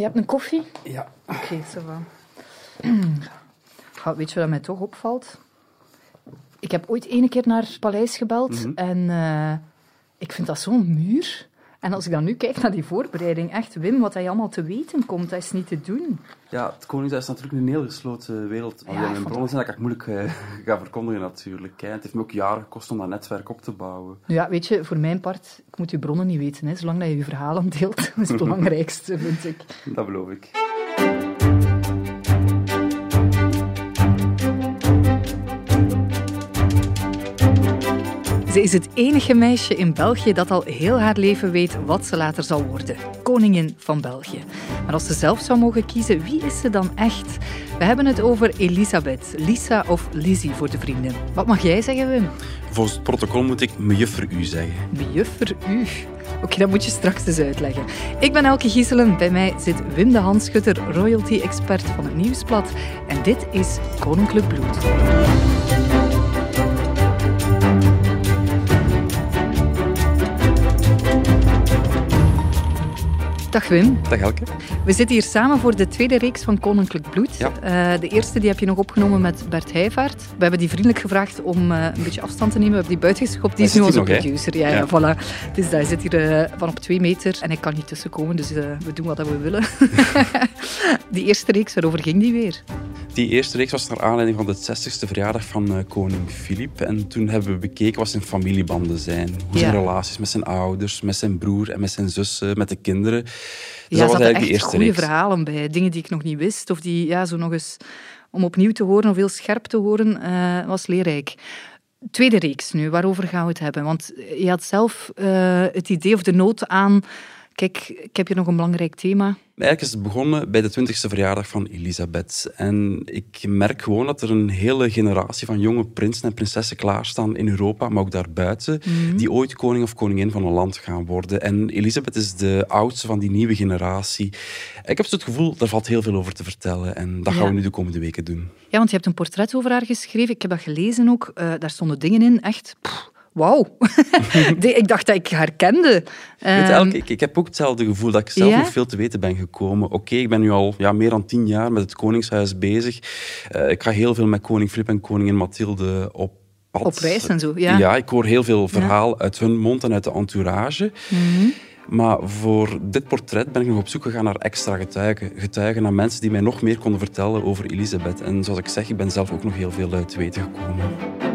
Je hebt een koffie? Ja. Oké, okay, ça va. Weet je wat mij toch opvalt? Ik heb ooit ene keer naar het paleis gebeld Mhm. en uh, ik vind dat zo'n muur. En als ik dan nu kijk naar die voorbereiding, echt, Wim, wat hij allemaal te weten komt, dat is niet te doen. Ja, het Koningshuis is natuurlijk een heel gesloten wereld. Ja, mijn bronnen zijn dat ik moeilijk uh, ga verkondigen natuurlijk. Hè. Het heeft me ook jaren gekost om dat netwerk op te bouwen. Ja, weet je, voor mijn part, ik moet je bronnen niet weten. Hè. Zolang dat je je verhalen deelt, dat is het belangrijkste, vind ik. Dat beloof ik. Ze is het enige meisje in België dat al heel haar leven weet wat ze later zal worden. Koningin van België. Maar als ze zelf zou mogen kiezen, wie is ze dan echt? We hebben het over Elisabeth, Lisa of Lizzie voor de vrienden. Wat mag jij zeggen, Wim? Volgens het protocol moet ik mejuffer u zeggen. Mejuffer u? Oké, okay, dat moet je straks eens uitleggen. Ik ben Elke Gieselen. Bij mij zit Wim de Hanschutter, royalty-expert van het Nieuwsblad. En dit is Koninklijk Bloed. Dag Wim. Dag Elke. We zitten hier samen voor de tweede reeks van Koninklijk Bloed. Ja. Uh, de eerste die heb je nog opgenomen met Bert Heijvaart. We hebben die vriendelijk gevraagd om uh, een beetje afstand te nemen. We hebben die buiten geschopt. Die is nu onze producer. Ja, ja. ja, voilà. Dus hij zit hier uh, van op twee meter en ik kan niet tussenkomen. Dus we doen wat we willen. die eerste reeks, waarover ging die weer? Die eerste reeks was naar aanleiding van de 60ste verjaardag van koning Filip. En toen hebben we bekeken wat zijn familiebanden zijn. Hoe zijn Ja. relaties met zijn ouders, met zijn broer en met zijn zussen, met de kinderen. Dus ja, dat was eigenlijk echt de eerste goede verhalen bij. Dingen die ik nog niet wist. Of die ja, zo nog eens om opnieuw te horen of heel scherp te horen, eh, was leerrijk. Tweede reeks nu, waarover gaan we het hebben? Want je had zelf eh, het idee of de nood aan... Kijk, ik heb hier nog een belangrijk thema. Eigenlijk is het begonnen bij de 20ste verjaardag van Elisabeth. En ik merk gewoon dat er een hele generatie van jonge prinsen en prinsessen klaarstaan in Europa, maar ook daarbuiten, die ooit koning of koningin van een land gaan worden. En Elisabeth is de oudste van die nieuwe generatie. Ik heb zo het gevoel, daar valt heel veel over te vertellen. En dat gaan Ja. we nu de komende weken doen. Ja, want je hebt een portret over haar geschreven. Ik heb dat gelezen ook. Eh, daar stonden dingen in, echt... pff, Wauw. Ik dacht dat ik haar kende. Weet Ehm, ik, ik heb ook hetzelfde gevoel dat ik zelf Ja? nog veel te weten ben gekomen. Oké, ik ben nu al ja, meer dan tien jaar met het Koningshuis bezig. Eh, ik ga heel veel met koning Filip en koningin Mathilde op pad. Op reis en zo, ja. ik hoor heel veel verhaal uit hun mond en uit de entourage. Mhm. Maar voor dit portret ben ik nog op zoek gegaan naar extra getuigen. Getuigen naar mensen die mij nog meer konden vertellen over Elisabeth. En zoals ik zeg, ik ben zelf ook nog heel veel te weten gekomen.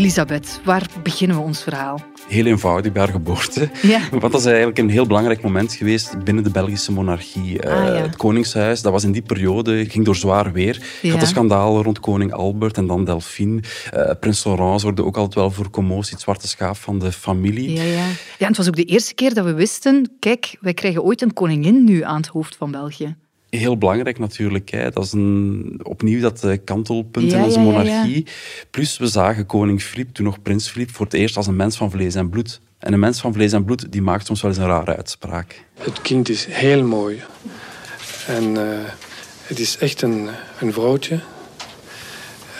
Elisabeth, waar beginnen we ons verhaal? Heel eenvoudig bij haar geboorte. Ja. Want dat is eigenlijk een heel belangrijk moment geweest binnen de Belgische monarchie. Eh, Ah, ja. Het Koningshuis, dat was in die periode, ging door zwaar weer. Je Ja. had de schandalen rond koning Albert en dan Delphine. Eh, Prins Laurent zorgde ook altijd wel voor commotie, het zwarte schaap van de familie. Ja, ja. ja, en het was ook de eerste keer dat we wisten, kijk, wij krijgen ooit een koningin nu aan het hoofd van België. Heel belangrijk natuurlijk. Hè. Dat is een, opnieuw dat eh, kantelpunt Ja, in onze ja, ja, ja. monarchie. Plus we zagen koning Filip, toen nog prins Filip, voor het eerst als een mens van vlees en bloed. En een mens van vlees en bloed die maakt soms wel eens een rare uitspraak. Het kind is heel mooi. En eh, het is echt een, een vrouwtje.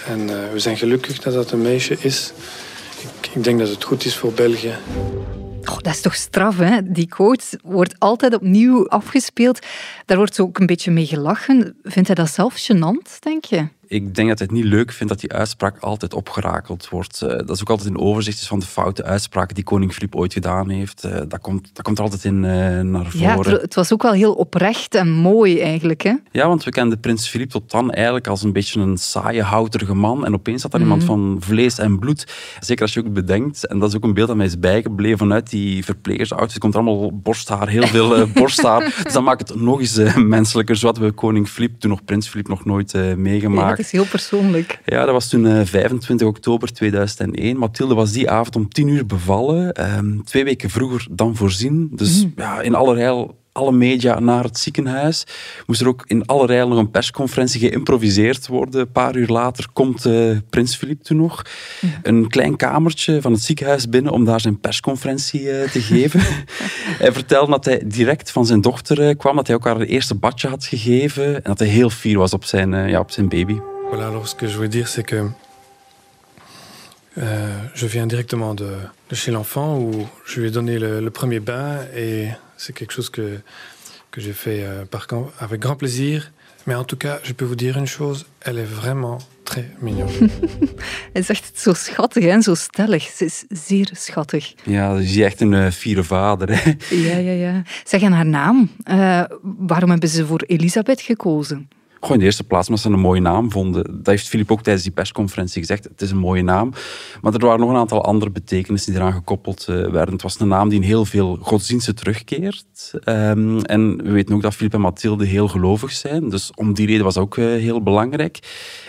En eh, we zijn gelukkig dat dat een meisje is. Ik, ik denk dat het goed is voor België. Dat is toch straf, hè? Die quote wordt altijd opnieuw afgespeeld. Daar wordt ook een beetje mee gelachen. Vindt hij dat zelf gênant, denk je? Ik denk dat hij het niet leuk vindt dat die uitspraak altijd opgerakeld wordt. Eh, dat is ook altijd een overzicht van de foute uitspraken die koning Filip ooit gedaan heeft. Eh, dat, komt, dat komt er altijd in eh, naar Ja, voren. het, het was ook wel heel oprecht en mooi eigenlijk, hè? Ja, want we kenden prins Filip tot dan eigenlijk als een beetje een saaie, houterige man. En opeens zat er iemand Mhm. van vlees en bloed. Zeker als je ook bedenkt, en dat is ook een beeld dat mij is bijgebleven vanuit die verplegersouders. Er komt allemaal borsthaar, heel veel borsthaar. Dus dat maakt het nog eens menselijker. Zo hadden we koning Filip, toen nog prins Filip, nog nooit Ja, het is heel persoonlijk. Ja, dat was toen eh, 25 oktober 2001. Mathilde was die avond om 10 uur bevallen. Ehm, twee weken vroeger dan voorzien. Dus Mm. ja, in allerijl alle media naar het ziekenhuis. Moest er ook in alle rijden nog een persconferentie geïmproviseerd worden. Een paar uur later komt uh, prins Filip toen nog. Een klein kamertje van het ziekenhuis binnen om daar zijn persconferentie uh, te geven. hij vertelde dat hij direct van zijn dochter uh, kwam, dat hij ook haar eerste badje had gegeven en dat hij heel fier was op zijn, ja, op zijn baby. Voilà, alors ce que je veux dire, c'est que Euh, je viens directement de, de chez l'enfant où je lui ai donné le, le premier bain et c'est quelque chose que, que j'ai fait euh, par, avec grand plaisir. Mais en tout cas, je peux vous dire une chose, elle est vraiment très mignon. Hij zegt het zo schattig en zo stellig. Ze is zeer schattig. Ja, ze is echt een uh, fiere vader. Hè? Ja, ja, ja. Zeg, en haar naam. Uh, waarom hebben ze voor Elisabeth gekozen? In de eerste plaats omdat ze een mooie naam vonden. Dat heeft Filip ook tijdens die persconferentie gezegd. Het is een mooie naam. Maar er waren nog een aantal andere betekenissen die eraan gekoppeld uh, werden. Het was een naam die in heel veel godsdiensten terugkeert. Um, en we weten ook dat Filip en Mathilde heel gelovig zijn. Dus om die reden was ook uh, heel belangrijk.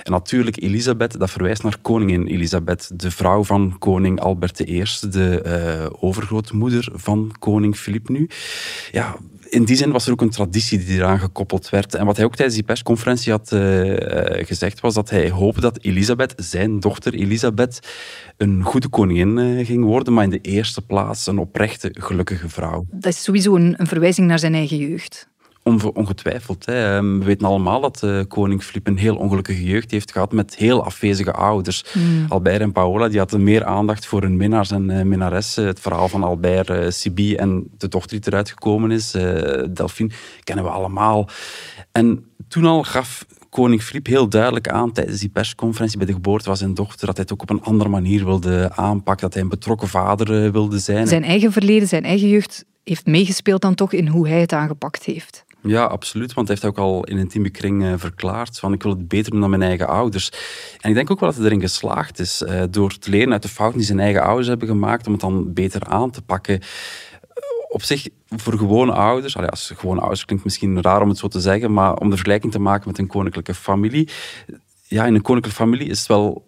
En natuurlijk Elisabeth, dat verwijst naar koningin Elisabeth. De vrouw van koning Albert I. De uh, overgrootmoeder van koning Filip nu. Ja, in die zin was er ook een traditie die eraan gekoppeld werd. En wat hij ook tijdens die persconferentie had uh, gezegd, was dat hij hoopte dat Elisabeth, zijn dochter Elisabeth, een goede koningin uh, ging worden, maar in de eerste plaats een oprechte, gelukkige vrouw. Dat is sowieso een, een verwijzing naar zijn eigen jeugd. Ongetwijfeld. Hè. Ehm, we weten allemaal dat uh, koning Filip een heel ongelukkige jeugd heeft gehad met heel afwezige ouders. Mm. Albert en Paola die hadden meer aandacht voor hun minnaars en uh, minnaressen. Het verhaal van Albert, uh, Sibi en de dochter die eruit gekomen is, Delphine, kennen we allemaal. En toen al gaf koning Filip heel duidelijk aan tijdens die persconferentie bij de geboorte van zijn dochter dat hij het ook op een andere manier wilde aanpakken, dat hij een betrokken vader wilde zijn. Zijn eigen verleden, zijn eigen jeugd heeft meegespeeld dan toch in hoe hij het aangepakt heeft. Ja, absoluut. Want hij heeft ook al in een intieme kring uh, verklaard van ik wil het beter doen dan mijn eigen ouders. En ik denk ook wel dat hij erin geslaagd is uh, door te leren uit de fouten die zijn eigen ouders hebben gemaakt om het dan beter aan te pakken. Op zich, voor gewone ouders, allee, als gewone ouders klinkt misschien raar om het zo te zeggen, maar om de vergelijking te maken met een koninklijke familie. Ja, in een koninklijke familie is het wel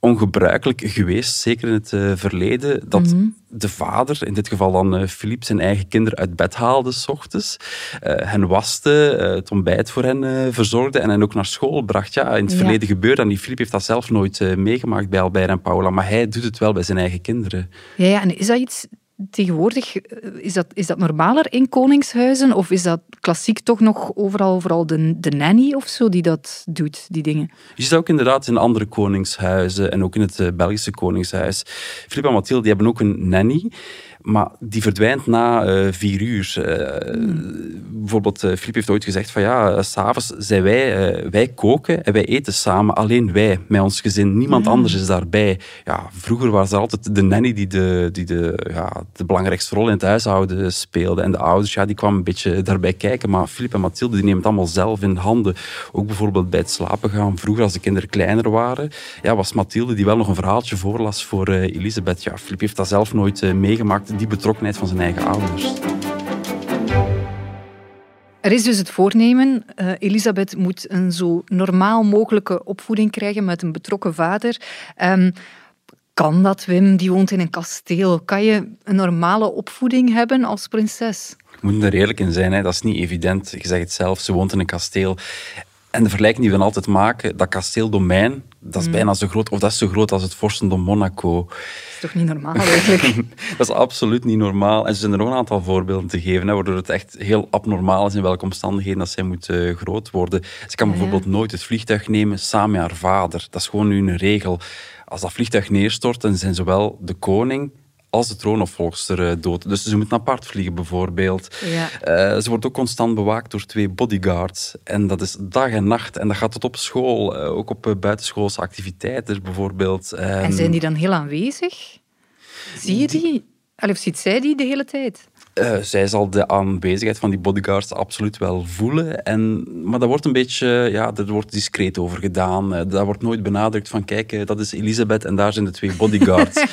ongebruikelijk geweest, zeker in het uh, verleden, dat mm -hmm. de vader, in dit geval dan uh, Philippe, zijn eigen kinderen uit bed haalde s ochtends, uh, hen waste, het ontbijt voor hen verzorgde en hen ook naar school bracht. Ja, in het ja. verleden gebeurde en die Philippe heeft dat zelf nooit meegemaakt bij Albert en Paula, maar hij doet het wel bij zijn eigen kinderen. Ja, ja en is dat iets tegenwoordig, is dat, is dat normaler in koningshuizen? Of is dat klassiek toch nog overal vooral de, de nanny of zo die dat doet, die dingen? Je ziet ook inderdaad in andere koningshuizen en ook in het Belgische koningshuis. Filip en Mathilde die hebben ook een nanny. Maar die verdwijnt na uh, vier uur. Uh, hmm. Bijvoorbeeld, uh, Filip heeft ooit gezegd van ja, s'avonds zijn wij, wij koken en wij eten samen. Alleen wij, met ons gezin. Niemand hmm. anders is daarbij. Ja, vroeger was er altijd de nanny die, de, die de, ja, de belangrijkste rol in het huishouden speelde. En de ouders ja, die kwamen een beetje daarbij kijken. Maar Filip en Mathilde die nemen het allemaal zelf in handen. Ook bijvoorbeeld bij het slapen gaan. Vroeger, als de kinderen kleiner waren, ja, was Mathilde die wel nog een verhaaltje voorlas voor Elisabeth. Ja, Filip heeft dat zelf nooit meegemaakt die betrokkenheid van zijn eigen ouders. Er is dus het voornemen, uh, Elisabeth moet een zo normaal mogelijke opvoeding krijgen met een betrokken vader. Um, kan dat, Wim? Die woont in een kasteel. Kan je een normale opvoeding hebben als prinses? We moeten er eerlijk in zijn, hè. dat is niet evident. Je zegt het zelf, ze woont in een kasteel. En de vergelijking die we altijd maken, dat kasteeldomein, dat is mm. bijna zo groot, of dat is zo groot als het vorstendom Monaco. Dat is toch niet normaal eigenlijk? dat is absoluut niet normaal. En er zijn er nog een aantal voorbeelden te geven, hè, waardoor het echt heel abnormaal is in welke omstandigheden dat zij moet uh, groot worden. Ze kan bijvoorbeeld nooit het vliegtuig nemen samen met haar vader. Dat is gewoon nu een regel. Als dat vliegtuig neerstort, dan zijn zowel de koning als de troonopvolgster eh, dood. Dus ze moet apart vliegen, bijvoorbeeld. Ja. Uh, ze wordt ook constant bewaakt door twee bodyguards. En dat is dag en nacht. En dat gaat tot op school, uh, ook op buitenschoolse activiteiten bijvoorbeeld. Um, en zijn die dan heel aanwezig? Zie je die? die... Allee, of ziet zij die de hele tijd? Uh, zij zal de aanwezigheid van die bodyguards absoluut wel voelen. En, maar dat wordt een beetje, ja, er wordt discreet over gedaan. Uh, dat wordt nooit benadrukt van, kijk, uh, dat is Elisabeth en daar zijn de twee bodyguards.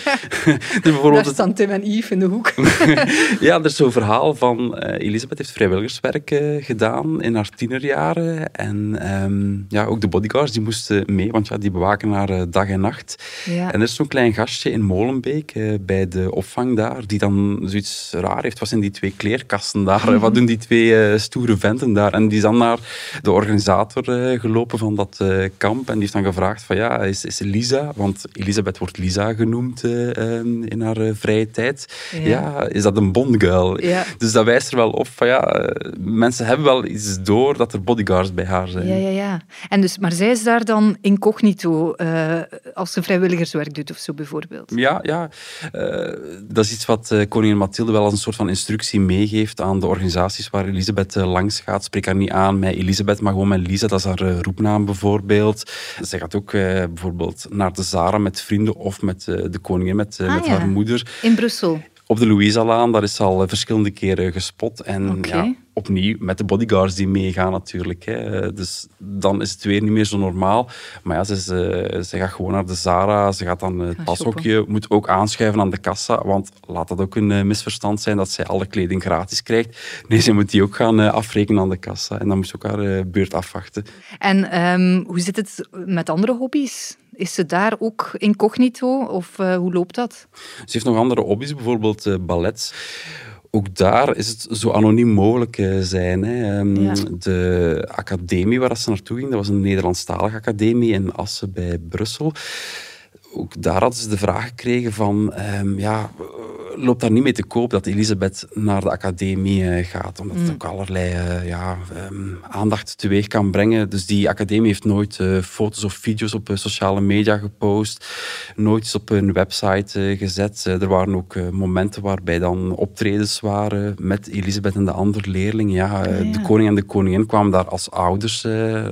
dus bijvoorbeeld daar staan Tim en Yves in de hoek. ja, er is zo'n verhaal van, Elisabeth heeft vrijwilligerswerk gedaan in haar tienerjaren. En um, ja, ook de bodyguards, die moesten mee, want ja, die bewaken haar dag en nacht. Ja. En er is zo'n klein gastje in Molenbeek, bij de opvang daar, die dan zoiets raar heeft wat zijn die twee kleerkasten daar? Wat doen die twee stoere venten daar? En die is dan naar de organisator gelopen van dat kamp en die heeft dan gevraagd van ja, is, is Lisa, want Elisabeth wordt Lisa genoemd ehm, in haar vrije tijd. Ja. is dat een bondguil? Ja. Dus dat wijst er wel op van ja, mensen hebben wel iets door dat er bodyguards bij haar zijn. Ja, ja, ja. En dus, maar zij is daar dan incognito als ze vrijwilligerswerk doet of zo bijvoorbeeld? Ja, ja. Dat is iets wat koningin Mathilde wel als een soort van instructie meegeeft aan de organisaties waar Elisabeth langs gaat. Spreek haar niet aan met Elisabeth, maar gewoon met Lisa. Dat is haar roepnaam bijvoorbeeld. Zij gaat ook bijvoorbeeld naar de Zara met vrienden of met de koningin, met, ah, met ja. haar moeder. In Brussel? Op de Louisa-laan, daar is ze al verschillende keren gespot. En okay. ja, opnieuw met de bodyguards die meegaan natuurlijk. Hè. Dus dan is het weer niet meer zo normaal. Maar ja, ze, ze, ze gaat gewoon naar de Zara, ze gaat dan het pashokje, moet ook aanschuiven aan de kassa, want laat dat ook een eh, misverstand zijn dat zij alle kleding gratis krijgt. Nee, ze moet die ook gaan eh, afrekenen aan de kassa en dan moet ze ook haar eh, beurt afwachten. En um, hoe zit het met andere hobby's? Is ze daar ook incognito of uh, hoe loopt dat? Ze heeft nog andere hobby's, bijvoorbeeld uh, ballet ook daar is het zo anoniem mogelijk uh, zijn. Hè. Um, De academie waar ze naartoe ging, dat was een Nederlandstalige academie in Assen bij Brussel. Ook daar hadden ze de vraag gekregen van, um, ja, loopt daar niet mee te koop dat Elisabeth naar de academie uh, gaat. Omdat het mm. ook allerlei uh, ja, um, aandacht teweeg kan brengen. Dus die academie heeft nooit uh, foto's of video's op sociale media gepost. Nooit iets op hun website gezet. er waren ook momenten waarbij dan optredens waren met Elisabeth en de andere leerlingen. Ja, ja. De koning en de koningin kwamen daar als ouders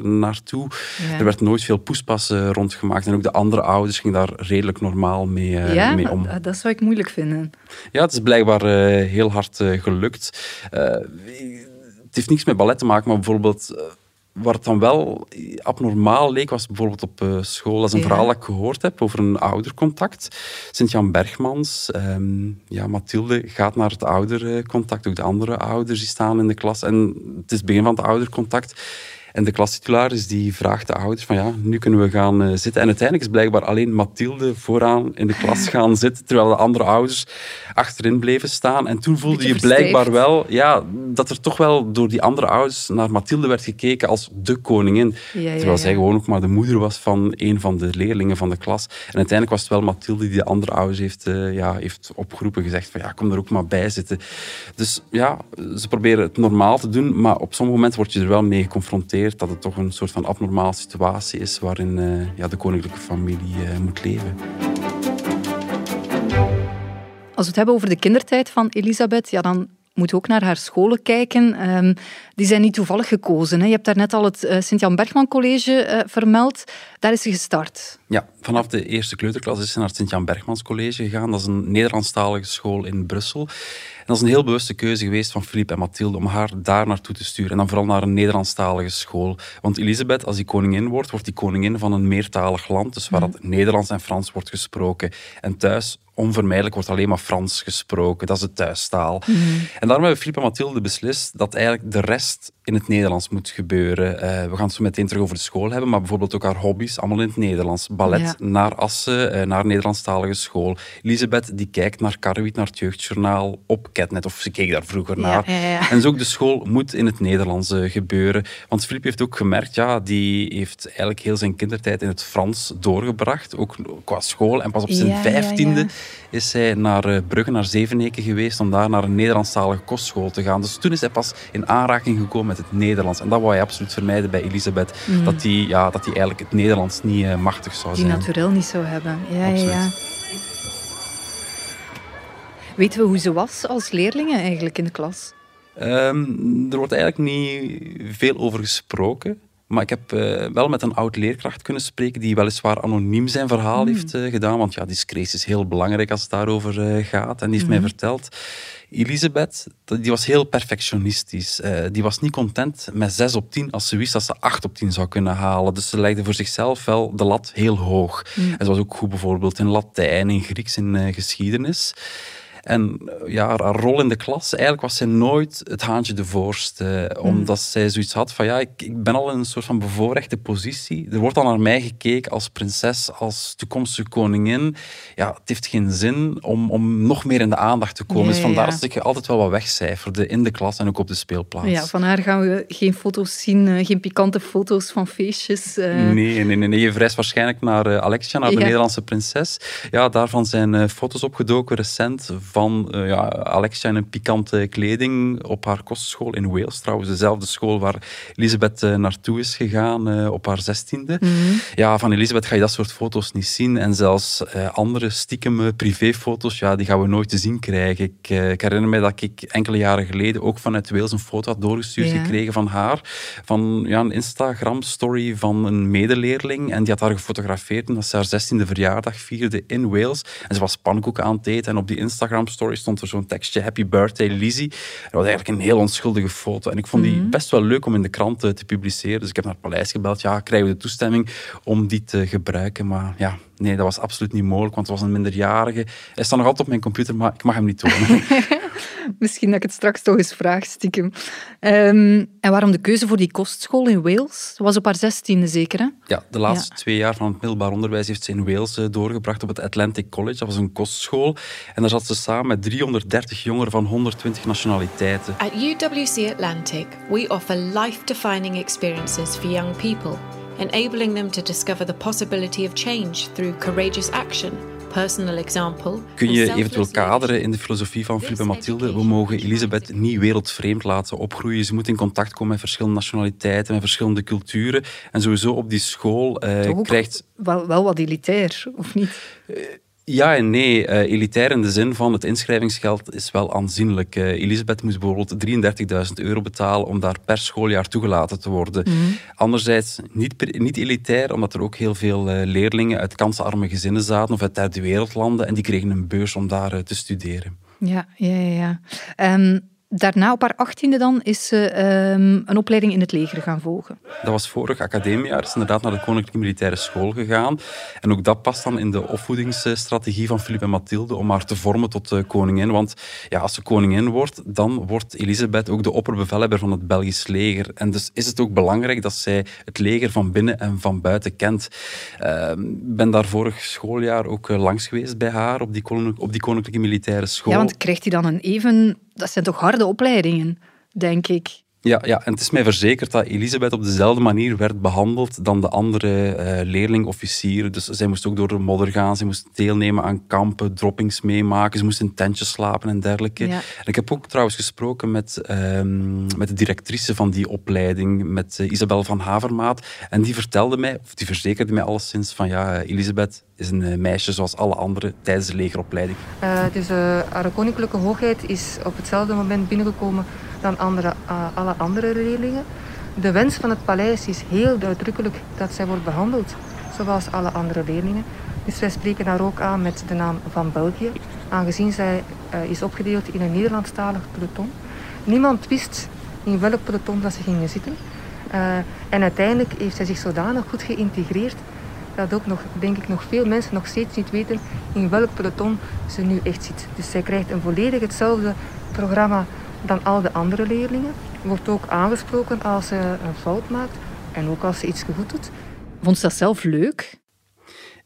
naartoe. Ja. Er werd nooit veel poespas rondgemaakt. En ook de andere ouders gingen daar redelijk normaal mee, mee om. dat zou ik moeilijk vinden. Ja, het is blijkbaar uh, heel hard uh, gelukt. Uh, het heeft niets met ballet te maken, maar bijvoorbeeld waar het dan wel abnormaal leek, was bijvoorbeeld op school. Dat is een ja. verhaal dat ik gehoord heb over een oudercontact. Sint-Jan Bergmans, um, ja, Mathilde gaat naar het oudercontact. Ook de andere ouders die staan in de klas. En het is het begin van het oudercontact. En de klastitularis die vraagt de ouders van ja, nu kunnen we gaan uh, zitten. En uiteindelijk is blijkbaar alleen Mathilde vooraan in de klas gaan zitten, terwijl de andere ouders achterin bleven staan. En toen voelde je blijkbaar wel ja, dat er toch wel door die andere ouders naar Mathilde werd gekeken als de koningin. Ja, ja, terwijl zij gewoon ook maar de moeder was van een van de leerlingen van de klas. En uiteindelijk was het wel Mathilde die de andere ouders heeft, uh, ja, heeft opgeroepen, gezegd van ja, kom er ook maar bij zitten. Dus ja, ze proberen het normaal te doen, maar op sommige momenten word je er wel mee geconfronteerd dat het toch een soort van abnormale situatie is waarin uh, ja, de koninklijke familie uh, moet leven. Als we het hebben over de kindertijd van Elisabeth, ja, dan moet ook naar haar scholen kijken. Um, die zijn niet toevallig gekozen. Hè. Je hebt daarnet al het uh, Sint-Jan Bergman College uh, vermeld. Daar is ze gestart. Ja, vanaf de eerste kleuterklas is ze naar het Sint-Jan Bergmans College gegaan. Dat is een Nederlandstalige school in Brussel. En dat is een heel bewuste keuze geweest van Philippe en Mathilde om haar daar naartoe te sturen. En dan vooral naar een Nederlandstalige school. Want Elisabeth, als die koningin wordt, wordt die koningin van een meertalig land. Dus waar mm. dat Nederlands en Frans wordt gesproken. En thuis onvermijdelijk wordt alleen maar Frans gesproken. Dat is de thuistaal. Mm. En daarom hebben Philippe en Mathilde beslist dat eigenlijk de rest in het Nederlands moet gebeuren. Uh, we gaan het zo meteen terug over de school hebben, maar bijvoorbeeld ook haar hobby's, allemaal in het Nederlands. Ballet naar Assen, uh, naar Nederlandstalige school. Elisabeth die kijkt naar Karwit, naar het jeugdjournaal op Catnet, of ze keek daar vroeger naar. en dus ook de school moet in het Nederlands uh, gebeuren. Want Philippe heeft ook gemerkt, ja, die heeft eigenlijk heel zijn kindertijd in het Frans doorgebracht, ook qua school. En pas op zijn vijftiende is hij naar Brugge, naar Zeveneken geweest, om daar naar een Nederlandstalige kostschool te gaan. Dus toen is hij pas in aanraking gekomen met het Nederlands. En dat wou hij absoluut vermijden bij Elisabeth. Mm. Dat hij ja, dat eigenlijk het Nederlands niet machtig zou zijn. Die naturel niet zou hebben. Ja, ja, ja. Weten we hoe ze was als leerling eigenlijk in de klas? Um, er wordt eigenlijk niet veel over gesproken. Maar ik heb uh, wel met een oud leerkracht kunnen spreken die weliswaar anoniem zijn verhaal mm. heeft uh, gedaan. Want ja, discretie is heel belangrijk als het daarover uh, gaat. En die heeft mij mhm. verteld Elisabeth, die was heel perfectionistisch. Uh, die was niet content met 6 op 10 als ze wist dat ze 8 op 10 zou kunnen halen. Dus ze legde voor zichzelf wel de lat heel hoog. Mm. En ze was ook goed bijvoorbeeld in Latijn, in Grieks, in uh, geschiedenis. En eh, ja, haar rol in de klas, eigenlijk was zij nooit het haantje de voorste. Mm. Omdat zij zoiets had van, ja, ik, ik ben al in een soort van bevoorrechte positie. Er wordt al naar mij gekeken als prinses, als toekomstige koningin. Ja, het heeft geen zin om, om nog meer in de aandacht te komen. dus vandaar dat ik altijd wel wat wegcijferde in de klas en ook op de speelplaats. Ja, van haar gaan we geen foto's zien, eh, geen pikante foto's van feestjes. Uh... Nee, nee, nee, nee. Je verwijst waarschijnlijk naar Alexia, naar de Nederlandse prinses. Ja, daarvan zijn foto's opgedoken recent van ja, Alexia in een pikante kleding op haar kostschool in Wales. Trouwens, dezelfde school waar Elisabeth naartoe is gegaan op haar zestiende. Mm Ja, van Elisabeth ga je dat soort foto's niet zien. En zelfs andere stiekem privéfoto's, ja, die gaan we nooit te zien krijgen. Ik, ik herinner me dat ik enkele jaren geleden ook vanuit Wales een foto had doorgestuurd gekregen van haar. Van ja, een Instagram-story van een medeleerling. En die had haar gefotografeerd omdat ze haar 16e verjaardag vierde in Wales. En ze was pannenkoeken aan het eten. En op die Instagram-story stond er zo'n tekstje: Happy birthday, Lizzie. Dat was eigenlijk een heel onschuldige foto. En ik vond die mhm. best wel leuk om in de krant te publiceren. Dus ik heb naar het paleis gebeld. Ja, krijgen we de toestemming om die te gebruiken? Maar ja, nee, dat was absoluut niet mogelijk, want het was een minderjarige. Hij staat nog altijd op mijn computer, maar ik mag hem niet tonen. Misschien dat ik het straks toch eens vraag, stiekem. Um, en waarom de keuze voor die kostschool in Wales? Dat was op haar zestiende zeker, hè? Ja, de laatste twee jaar van het middelbaar onderwijs heeft ze in Wales eh, doorgebracht op het Atlantic College. Dat was een kostschool. En daar zat ze samen met 330 jongeren van 120 nationaliteiten. At UWC Atlantic, we offer life-defining experiences for young people enabling them to discover the possibility of change through courageous action. Personal example, Kun je eventueel kaderen in de filosofie van Philippe en Mathilde? We mogen Elisabeth niet wereldvreemd laten opgroeien. Ze moet in contact komen met verschillende nationaliteiten, met verschillende culturen. En sowieso op die school uh, krijgt... Wel, wel wat elitair, of niet? Ja en nee. Uh, elitair in de zin van het inschrijvingsgeld is wel aanzienlijk. Uh, Elisabeth moest bijvoorbeeld 33.000 euro betalen om daar per schooljaar toegelaten te worden. Mhm. Anderzijds niet, niet elitair, omdat er ook heel veel uh, leerlingen uit kansarme gezinnen zaten of uit derde wereldlanden en die kregen een beurs om daar te studeren. Ja, ja, ja. Um, daarna, op haar achttiende dan, is ze ehm, een opleiding in het leger gaan volgen. Dat was vorig academiejaar. Is inderdaad naar de Koninklijke Militaire School gegaan. En ook dat past dan in de opvoedingsstrategie van Philippe en Mathilde om haar te vormen tot uh, koningin. Want ja, als ze koningin wordt, dan wordt Elisabeth ook de opperbevelhebber van het Belgisch leger. En dus is het ook belangrijk dat zij het leger van binnen en van buiten kent. Ik ehm, ben daar vorig schooljaar ook uh, langs geweest bij haar op die, op die Koninklijke Militaire School. Ja, want krijgt hij dan een even dat zijn toch harde opleidingen, denk ik. Ja, ja, en het is mij verzekerd dat Elisabeth op dezelfde manier werd behandeld dan de andere uh, leerling-officieren. Dus zij moest ook door de modder gaan, ze moest deelnemen aan kampen, droppings meemaken, ze moest in tentjes slapen en dergelijke. En ik heb ook trouwens gesproken met, ehm, met de directrice van die opleiding, met uh, Isabel van Havermaat. En die vertelde mij, of die verzekerde mij alleszins van ja, Elisabeth is een eh, meisje zoals alle anderen tijdens de legeropleiding. dus haar koninklijke hoogheid is op hetzelfde moment binnengekomen dan andere, uh, alle andere leerlingen. De wens van het paleis is heel uitdrukkelijk dat zij wordt behandeld zoals alle andere leerlingen. Dus wij spreken haar ook aan met de naam van België, aangezien zij uh, is opgedeeld in een Nederlandstalig peloton. Niemand wist in welk peloton dat ze gingen zitten. Uh, en uiteindelijk heeft zij zich zodanig goed geïntegreerd dat ook nog, denk ik, nog veel mensen nog steeds niet weten in welk peloton ze nu echt zit. Dus zij krijgt een volledig hetzelfde programma dan al de andere leerlingen. Wordt ook aangesproken als ze een fout maakt en ook als ze iets goed doet. Vond ze dat zelf leuk?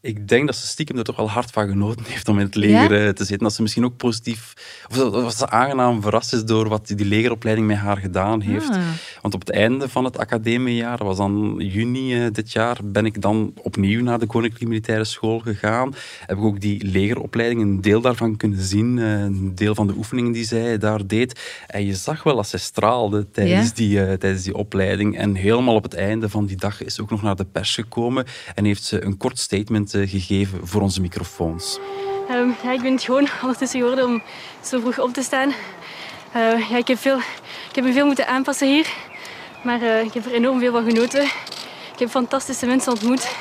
Ik denk dat ze stiekem er toch wel hard van genoten heeft om in het leger eh, te zitten. Dat ze misschien ook positief, of dat ze aangenaam verrast is door wat die legeropleiding met haar gedaan heeft. Ah. Want op het einde van het academiejaar, dat was dan juni uh, dit jaar, ben ik dan opnieuw naar de Koninklijke Militaire School gegaan. Heb ik ook die legeropleiding, een deel daarvan kunnen zien, eh, een deel van de oefeningen die zij daar deed. En je zag wel dat zij straalde tijdens, die, tijdens die opleiding. En helemaal op het einde van die dag is ze ook nog naar de pers gekomen en heeft ze een kort statement gegeven voor onze microfoons? Um, ja, ik ben het gewoon ondertussen geworden om zo vroeg op te staan. Uh, ja, ik, heb veel, ik heb me veel moeten aanpassen hier. Maar uh, ik heb er enorm veel van genoten. Ik heb fantastische mensen ontmoet.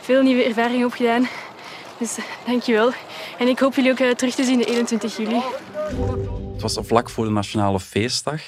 Veel nieuwe ervaringen opgedaan. Dus uh, dankjewel. En ik hoop jullie ook terug te zien de 21 juli. Het was vlak voor de Nationale Feestdag.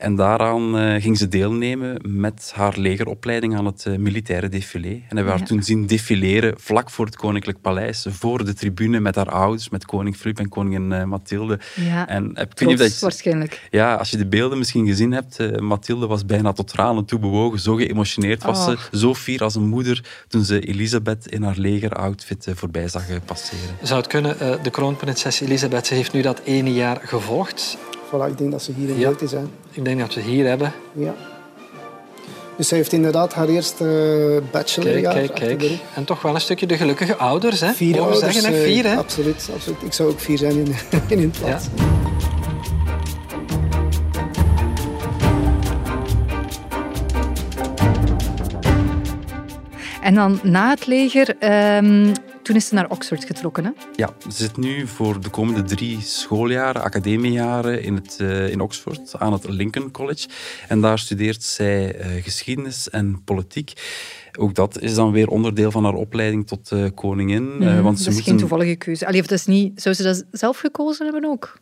En daaraan uh, ging ze deelnemen met haar legeropleiding aan het uh, militaire défilé. En hebben we haar toen zien defileren vlak voor het Koninklijk Paleis, voor de tribune met haar ouders, met koning Filip en koningin uh, Mathilde. Ja, en, dat je, waarschijnlijk. Ja, als je de beelden misschien gezien hebt, Mathilde was bijna tot tranen toe bewogen, zo geëmotioneerd was ze, oh. zo fier als een moeder toen ze Elisabeth in haar legeroutfit voorbij zag passeren. Zou het kunnen, de kroonprinses Elisabeth, ze heeft nu dat ene jaar gevolgd. Voilà, ik denk dat ze hier in beeld is. Hè. Ik denk dat we hier hebben. Ja. Dus zij heeft inderdaad haar eerste bachelorjaar Kijk, kijk, kijk. En toch wel een stukje de gelukkige ouders, hè? Vier ouders. Zeggen, hè? Vier, hè? Absoluut, absoluut. Ik zou ook vier zijn in, in hun plaats. Ja. En dan na het leger um, toen is ze naar Oxford getrokken. Hè? Ja, ze zit nu voor de komende drie schooljaren, academiejaren in, het, uh, in Oxford aan het Lincoln College. En daar studeert zij uh, geschiedenis en politiek. Ook dat is dan weer onderdeel van haar opleiding tot uh, koningin. Mm, want ze dat is geen toevallige keuze. Allee, dat is niet, zou ze dat zelf gekozen hebben ook?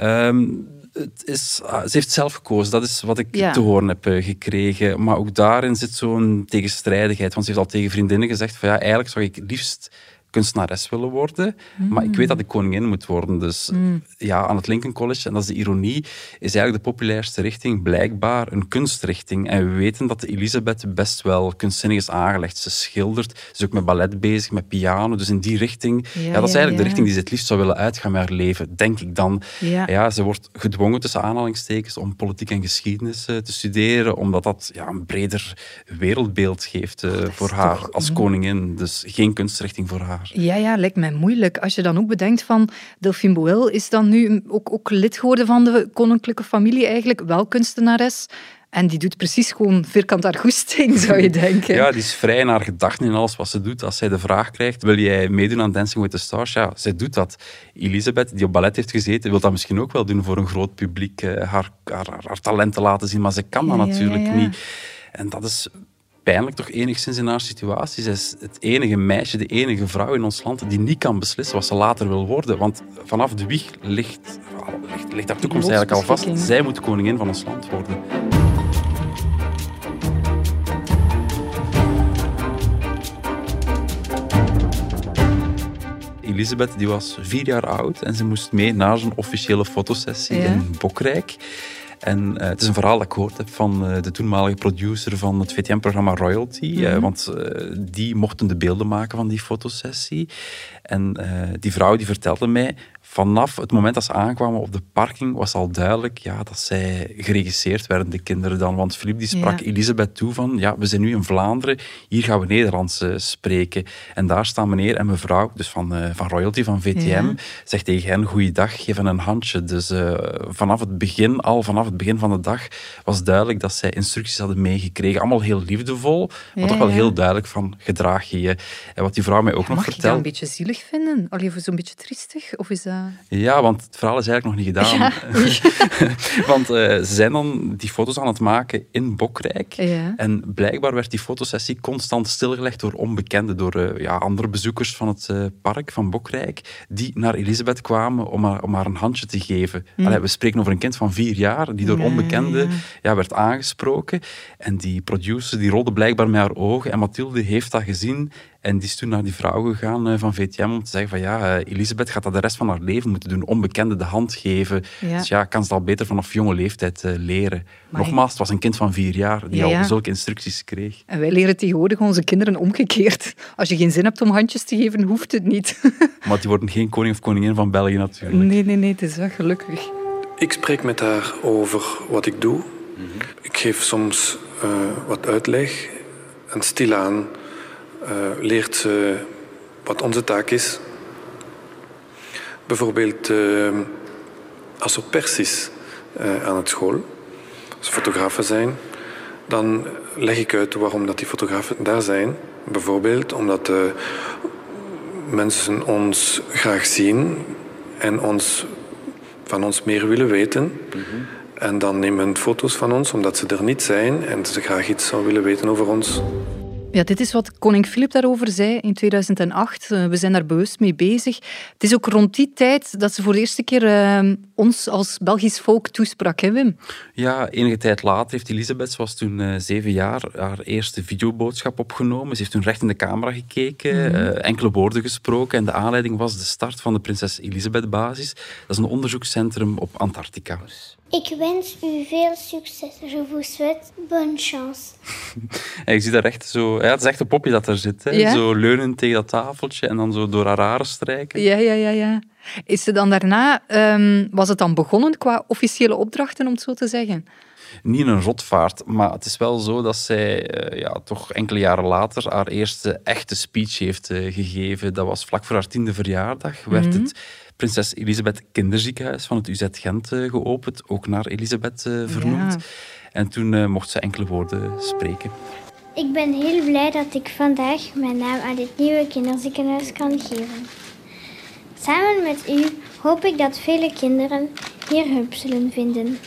Um, het is, ah, ze heeft zelf gekozen, dat is wat ik te horen heb gekregen. Maar ook daarin zit zo'n tegenstrijdigheid. Want ze heeft al tegen vriendinnen gezegd van ja, eigenlijk zou ik liefst kunstenares willen worden, maar ik weet dat ik koningin moet worden. Dus mm. ja, aan het Lincoln College, en dat is de ironie, is eigenlijk de populairste richting blijkbaar een kunstrichting. En we weten dat Elisabeth best wel kunstzinnig is aangelegd. Ze schildert, ze is ook met ballet bezig, met piano. Dus in die richting, ja, dat is eigenlijk de richting die ze het liefst zou willen uitgaan met haar leven, denk ik dan. Ja. ze wordt gedwongen tussen aanhalingstekens om politiek en geschiedenis uh, te studeren, omdat dat ja, een breder wereldbeeld geeft uh, voor haar als koningin. Dus geen kunstrichting voor haar. Ja, ja, lijkt mij moeilijk. Als je dan ook bedenkt van Delphine Boel is dan nu ook, ook lid geworden van de koninklijke familie eigenlijk, wel kunstenares. En die doet precies gewoon vierkant haar goesting, zou je denken. Ja, die is vrij in haar gedachten in alles wat ze doet. Als zij de vraag krijgt, wil jij meedoen aan Dancing with the Stars? Ja, zij doet dat. Elisabeth, die op ballet heeft gezeten, wil dat misschien ook wel doen voor een groot publiek. Eh, haar, haar, haar talenten laten zien, maar ze kan dat natuurlijk niet. En dat is pijnlijk toch enigszins in haar situatie. Zij is het enige meisje, de enige vrouw in ons land die niet kan beslissen wat ze later wil worden. Want vanaf de wieg ligt, ligt, ligt haar toekomst eigenlijk al vast. Zij moet koningin van ons land worden. Elisabeth die was vier jaar oud en ze moest mee naar zijn officiële fotosessie in Bokrijk. En uh, het is een verhaal dat ik gehoord heb van uh, de toenmalige producer van het VTM-programma Royalty. Mm -hmm. uh, want die mochten de beelden maken van die fotosessie. En die vrouw die vertelde mij vanaf het moment dat ze aankwamen op de parking was al duidelijk ja, dat zij geregisseerd werden, de kinderen dan. Want Philippe die sprak Elisabeth toe van, ja, we zijn nu in Vlaanderen, hier gaan we Nederlands uh, spreken. En daar staan meneer en mevrouw, dus van, uh, van Royalty, van VTM, zegt tegen hen, goeiedag, geef een handje. Dus uh, vanaf het begin, al vanaf het begin van de dag, was duidelijk dat zij instructies hadden meegekregen. Allemaal heel liefdevol, maar toch wel heel duidelijk van, gedraag je je. En wat die vrouw mij ook nog vertelde... Mag je dat een beetje zielig vinden? Of zo'n beetje triestig? Of is dat... Ja, want het verhaal is eigenlijk nog niet gedaan. want uh, ze zijn dan die foto's aan het maken in Bokrijk. Ja. En blijkbaar werd die fotosessie constant stilgelegd door onbekenden, door uh, ja, andere bezoekers van het uh, park van Bokrijk, die naar Elisabeth kwamen om haar, om haar een handje te geven. Hm. Allee, we spreken over een kind van vier jaar, die door onbekenden ja, werd aangesproken. En die producer die rolde blijkbaar met haar ogen. En Mathilde heeft dat gezien en die is toen naar die vrouw gegaan uh, van VTM om te zeggen van ja, uh, Elisabeth gaat dat de rest van haar leven moeten doen. Onbekenden de hand geven. Dus ja, kan ze dat al beter vanaf jonge leeftijd uh, leren. Nogmaals, het was een kind van vier jaar die al zulke instructies kreeg. En wij leren tegenwoordig onze kinderen omgekeerd. Als je geen zin hebt om handjes te geven, hoeft het niet. maar die worden geen koning of koningin van België natuurlijk. Nee, nee, nee, het is wel gelukkig. Ik spreek met haar over wat ik doe. Mhm. Ik geef soms wat uitleg en stilaan leert ze wat onze taak is. Bijvoorbeeld uh, als er pers is aan het school, als fotografen zijn, dan leg ik uit waarom dat die fotografen daar zijn. Bijvoorbeeld omdat mensen ons graag zien en ons, van ons meer willen weten. Mm -hmm. En dan nemen foto's van ons omdat ze er niet zijn en ze graag iets zou willen weten over ons. Ja, dit is wat koning Filip daarover zei in 2008. Eh, we zijn daar bewust mee bezig. Het is ook rond die tijd dat ze voor de eerste keer uh, ons als Belgisch volk toesprak, hè Wim? Ja, enige tijd later heeft Elisabeth, ze was toen uh, zeven jaar, haar eerste videoboodschap opgenomen. Ze heeft toen recht in de camera gekeken, mm -hmm. enkele woorden gesproken en de aanleiding was de start van de Prinses Elisabeth Basis. Dat is een onderzoekscentrum op Antarctica. Ik wens u veel succes. Je vous souhaite bonne chance. je ziet daar echt zo... Ja, het is echt een popje dat er zit. Hè? Ja? Zo leunend tegen dat tafeltje en dan zo door haar haren strijken. Ja, ja, ja. ja. Is ze dan daarna... Um, was het dan begonnen qua officiële opdrachten, om het zo te zeggen? Niet een rotvaart, maar het is wel zo dat zij uh, ja, toch enkele jaren later haar eerste echte speech heeft uh, gegeven. Dat was vlak voor haar tiende verjaardag. Werd mm -hmm. het Prinses Elisabeth Kinderziekenhuis van het UZ Gent uh, geopend, ook naar Elisabeth uh, vernoemd. Ja. En toen uh, mocht ze enkele woorden spreken. Ik ben heel blij dat ik vandaag mijn naam aan dit nieuwe kinderziekenhuis kan geven. Samen met u hoop ik dat vele kinderen hier hulp zullen vinden.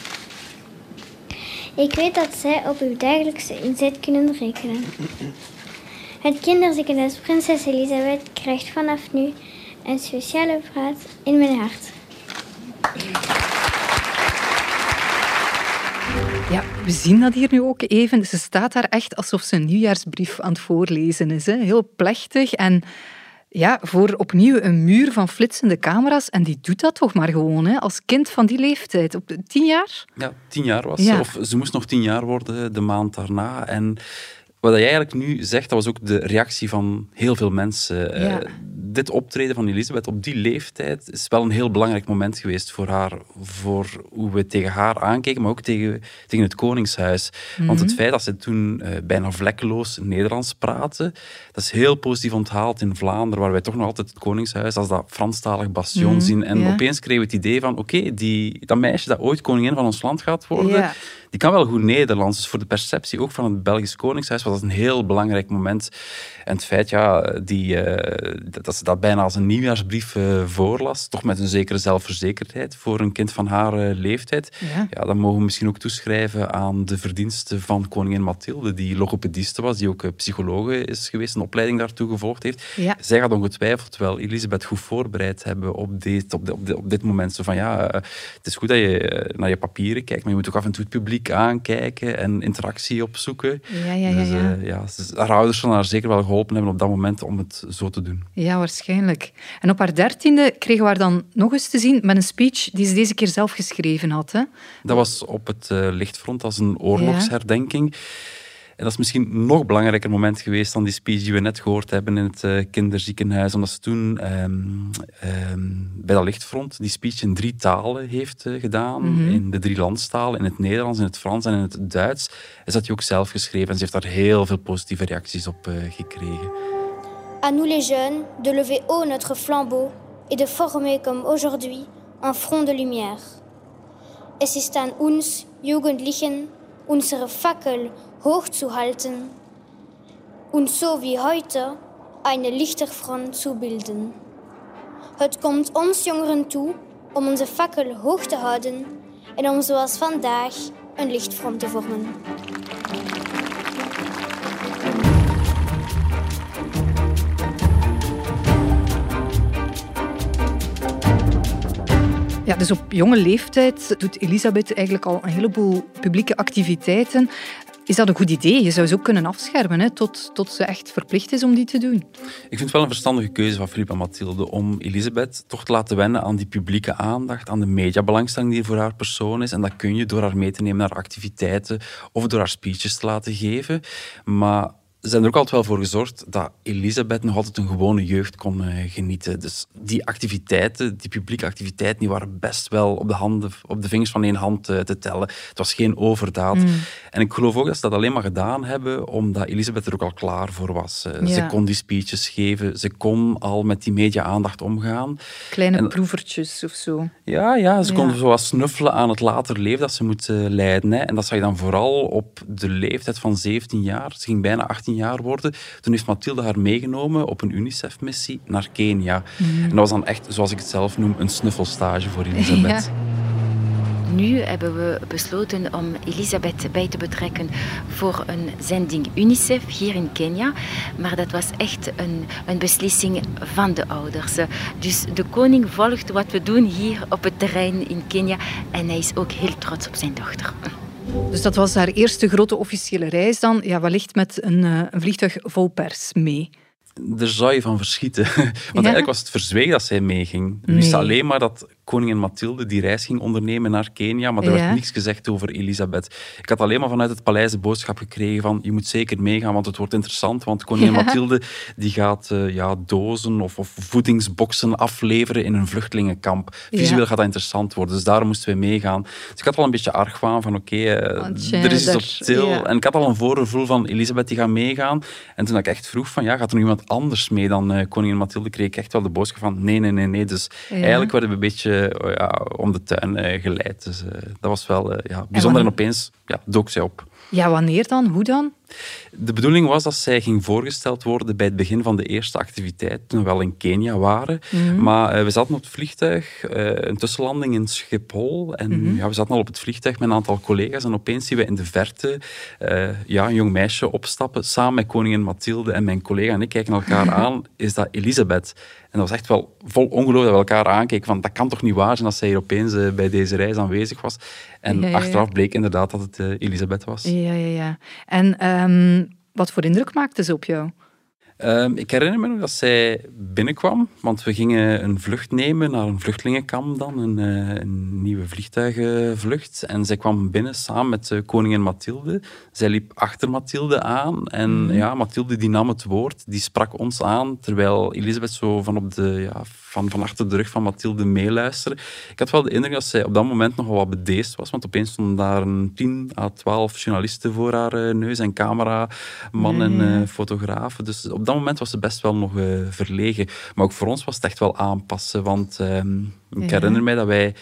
Ik weet dat zij op uw dagelijkse inzet kunnen rekenen. Het kinderziekenhuis Prinses Elisabeth krijgt vanaf nu een speciale plaats in mijn hart. Ja, we zien dat hier nu ook even. Ze staat daar echt alsof ze een nieuwjaarsbrief aan het voorlezen is. Hè. Heel plechtig en ja, voor opnieuw een muur van flitsende camera's. En die doet dat toch maar gewoon, hè, als kind van die leeftijd. Op tien jaar? Ja, tien jaar was ze. Ja. Of ze moest nog tien jaar worden de maand daarna. En wat jij eigenlijk nu zegt, dat was ook de reactie van heel veel mensen. Ja. Uh, dit optreden van Elisabeth op die leeftijd is wel een heel belangrijk moment geweest voor haar. Voor hoe we tegen haar aankeken, maar ook tegen, tegen het Koningshuis. Mm -hmm. Want het feit dat ze toen uh, bijna vlekkeloos Nederlands praten, dat is heel positief onthaald in Vlaanderen, waar wij toch nog altijd het Koningshuis als dat Franstalig bastion mm -hmm. zien. En opeens kregen we het idee van, oké, okay, dat meisje dat ooit koningin van ons land gaat worden. Die kan wel goed Nederlands. Dus voor de perceptie ook van het Belgisch Koningshuis was dat een heel belangrijk moment. En het feit ja, die, uh, dat ze dat bijna als een nieuwjaarsbrief uh, voorlas, toch met een zekere zelfverzekerdheid voor een kind van haar uh, leeftijd, ja. ja. dat mogen we misschien ook toeschrijven aan de verdiensten van koningin Mathilde, die logopediste was, die ook psychologe is geweest, een opleiding daartoe gevolgd heeft. Ja. Zij gaat ongetwijfeld wel Elisabeth goed voorbereid hebben op dit, op, de, op, de, op dit moment. Zo van ja, het is goed dat je naar je papieren kijkt, maar je moet ook af en toe het publiek aankijken en interactie opzoeken. Ja, ja, ja. Dus, ja. ja haar ouders zullen haar zeker wel geholpen hebben op dat moment om het zo te doen. Ja, waarschijnlijk. En op haar dertiende kregen we haar dan nog eens te zien met een speech die ze deze keer zelf geschreven had. Hè? Dat was op het uh, lichtfront als een oorlogsherdenking. Ja. En dat is misschien een nog belangrijker moment geweest dan die speech die we net gehoord hebben in het uh, kinderziekenhuis. Omdat ze toen um, um, bij dat lichtfront die speech in drie talen heeft uh, gedaan. Mm -hmm. In de drie landstalen, in het Nederlands, in het Frans en in het Duits. En ze had die ook zelf geschreven en ze heeft daar heel veel positieve reacties op uh, gekregen. À nous les jeunes de lever haut notre flambeau et de former comme aujourd'hui un front de lumière. Es ist an uns Jugendlichen unsere Fackel hochzuhalten und so wie heute eine Lichterfront zu bilden. Het komt ons jongeren toe om onze fakkel hoog te houden en om zoals vandaag een lichtfront te vormen. Ja, dus op jonge leeftijd doet Elisabeth eigenlijk al een heleboel publieke activiteiten. Is dat een goed idee? Je zou ze ook kunnen afschermen hè, tot, tot ze echt verplicht is om die te doen. Ik vind het wel een verstandige keuze van Philippe en Mathilde om Elisabeth toch te laten wennen aan die publieke aandacht, aan de mediabelangstelling die er voor haar persoon is. En dat kun je door haar mee te nemen naar activiteiten of door haar speeches te laten geven. Maar zijn er ook altijd wel voor gezorgd dat Elisabeth nog altijd een gewone jeugd kon uh, genieten. Dus die activiteiten, die publieke activiteiten, die waren best wel op de, handen, op de vingers van één hand uh, te tellen. Het was geen overdaad. Mm. En ik geloof ook dat ze dat alleen maar gedaan hebben omdat Elisabeth er ook al klaar voor was. Uh, ja. Ze kon die speeches geven, ze kon al met die media-aandacht omgaan. Kleine en, proevertjes of zo. Ja, ja ze ja. kon zo wat snuffelen aan het later leven dat ze moet leiden. Hè. En dat zag je dan vooral op de leeftijd van 17 jaar. Ze ging bijna 18 jaar worden. Toen heeft Mathilde haar meegenomen op een UNICEF-missie naar Kenia. Mm. En dat was dan echt, zoals ik het zelf noem, een snuffelstage voor Elisabeth. Ja. Nu hebben we besloten om Elisabeth bij te betrekken voor een zending UNICEF hier in Kenia. Maar dat was echt een, een beslissing van de ouders. Dus de koning volgt wat we doen hier op het terrein in Kenia en hij is ook heel trots op zijn dochter. Dus dat was haar eerste grote officiële reis dan, ja, wellicht met een, eh, een vliegtuig vol pers mee daar zou je van verschieten. Want eigenlijk was het verzwegen dat zij meeging. We wisten alleen maar dat koningin Mathilde die reis ging ondernemen naar Kenia, maar er werd niets gezegd over Elisabeth. Ik had alleen maar vanuit het paleis de boodschap gekregen van je moet zeker meegaan, want het wordt interessant, want koningin Mathilde die gaat uh, ja, dozen of, of, voedingsboxen afleveren in een vluchtelingenkamp. Visueel gaat dat interessant worden, dus daarom moesten we meegaan. Dus ik had wel een beetje argwaan van oké, eh, er is iets op til. En ik had al een voorgevoel van Elisabeth die gaat meegaan. En toen ik echt vroeg van ja, gaat er nog iemand anders mee dan uh, koningin Mathilde, kreeg ik echt wel de boodschap van nee, nee, nee, nee. Dus eigenlijk werden we een beetje ja, om de tuin uh, geleid. Dus uh, dat was wel ja, bijzonder. En, en opeens ja, dook zij op. Ja, wanneer dan? Hoe dan? De bedoeling was dat zij ging voorgesteld worden bij het begin van de eerste activiteit, toen we wel in Kenia waren. Mhm. Maar uh, we zaten op het vliegtuig, uh, een tussenlanding in Schiphol. En mm -hmm. ja, we zaten al op het vliegtuig met een aantal collega's. En opeens zien we in de verte uh, ja, een jong meisje opstappen, samen met koningin Mathilde. En mijn collega en ik kijken elkaar aan. Is dat Elisabeth? En dat was echt wel vol ongeloof dat we elkaar aankeken. Van, dat kan toch niet waar zijn dat zij hier opeens bij deze reis aanwezig was. En ja, ja, achteraf bleek inderdaad dat het Elisabeth was. Ja, ja, ja. En um, wat voor indruk maakte ze op jou? Um, ik herinner me nog dat zij binnenkwam, want we gingen een vlucht nemen naar een vluchtelingenkamp dan, een, uh, een nieuwe vliegtuigenvlucht. En zij kwam binnen samen met uh, koningin Mathilde. Zij liep achter Mathilde aan en mm. ja, Mathilde die nam het woord, die sprak ons aan, terwijl Elisabeth zo van, op de, ja, van, van achter de rug van Mathilde meeluisterde. Ik had wel de indruk dat zij op dat moment nogal wat bedeesd was, want opeens stonden daar een 10 à 12 journalisten voor haar uh, neus en cameraman en uh, fotografen. Dus op dat moment was ze best wel nog uh, verlegen. Maar ook voor ons was het echt wel aanpassen, want ehm, ik herinner mij dat wij